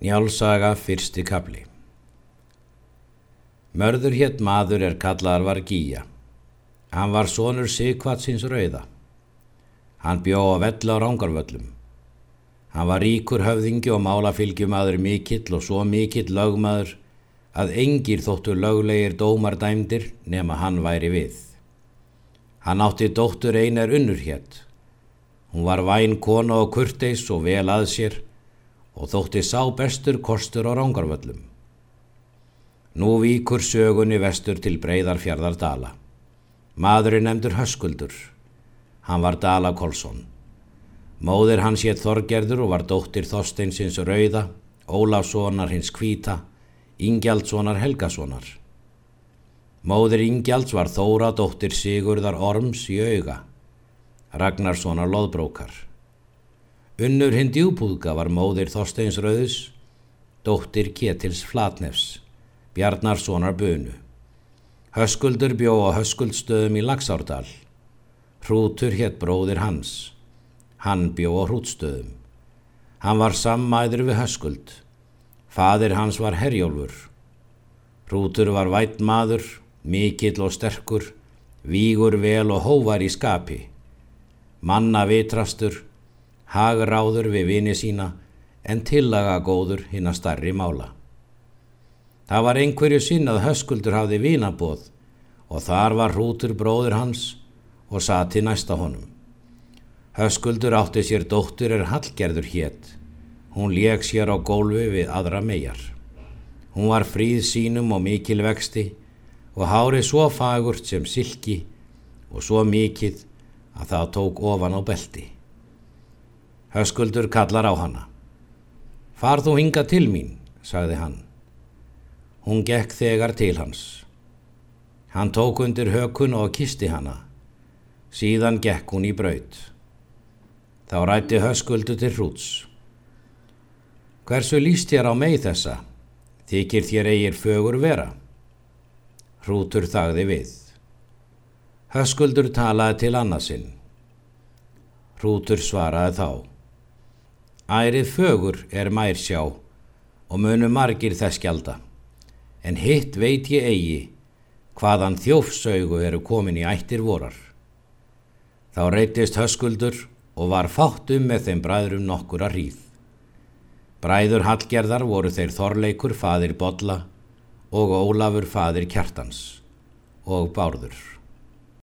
Njálsaga fyrsti kapli Mörður hétt maður er kallaðar var Gíja. Hann var sonur Sigvatsins rauða. Hann bjó á vell á rángarvöllum. Hann var ríkur höfðingi og málafylgjumadur mikill og svo mikill lögmaður að engir þóttu löglegir dómar dæmdir nema hann væri við. Hann átti dóttur einar unnur hétt. Hún var væn kona og kurteis og vel að sér og þótti sá bestur kostur á rángarvöllum. Nú víkur sögunni vestur til breyðarfjardar Dala. Maðurinn nefndur Höskuldur. Hann var Dala Kolsson. Móðir hans hétt Þorgerður og var dóttir Þorsteinsins Rauða, Ólafssonar hins Kvíta, Ingjaldssonar Helgasonar. Móðir Ingjalds var Þóra dóttir Sigurðar Orms í auga, Ragnarssonar Lóðbrókar. Unnur hinn djúbúðga var móðir Þorsteins Rauðs, dóttir Ketils Flatnefs, Bjarnarssonar Bunu. Höskuldur bjó á Höskuldstöðum í Laxárdal. Hrútur hétt bróðir hans. Hann bjó á Hrútstöðum. Hann var sammæður við Höskuld. Fadir hans var Herjólfur. Hrútur var vætt maður, mikill og sterkur, vígur vel og hóvar í skapi. Manna vitrastur, hagráður við vini sína en tillaga góður hinn að starri mála. Það var einhverju sinn að höskuldur hafði vinaboð og þar var hrútur bróður hans og sati næsta honum. Höskuldur átti sér dóttur er hallgerður hétt. Hún leik sér á gólfi við aðra megar. Hún var fríð sínum og mikil vexti og hárið svo fagurt sem silki og svo mikið að það tók ofan á belti. Höskuldur kallar á hana. Far þú hinga til mín, sagði hann. Hún gekk þegar til hans. Hann tók undir hökun og kisti hana. Síðan gekk hún í braut. Þá rætti höskuldu til hrúts. Hversu líst þér á meið þessa? Þykir þér eigir fögur vera? Hrútur þagði við. Höskuldur talaði til annarsinn. Hrútur svaraði þá. Ærið fögur er mær sjá og munu margir þess gjalda, en hitt veit ég eigi hvaðan þjófsaugu eru komin í ættir vorar. Þá reytist höskuldur og var fátt um með þeim bræðurum nokkur að hríð. Bræður Hallgerðar voru þeir Þorleikur fadir Bodla og Ólafur fadir Kjartans og Bárður.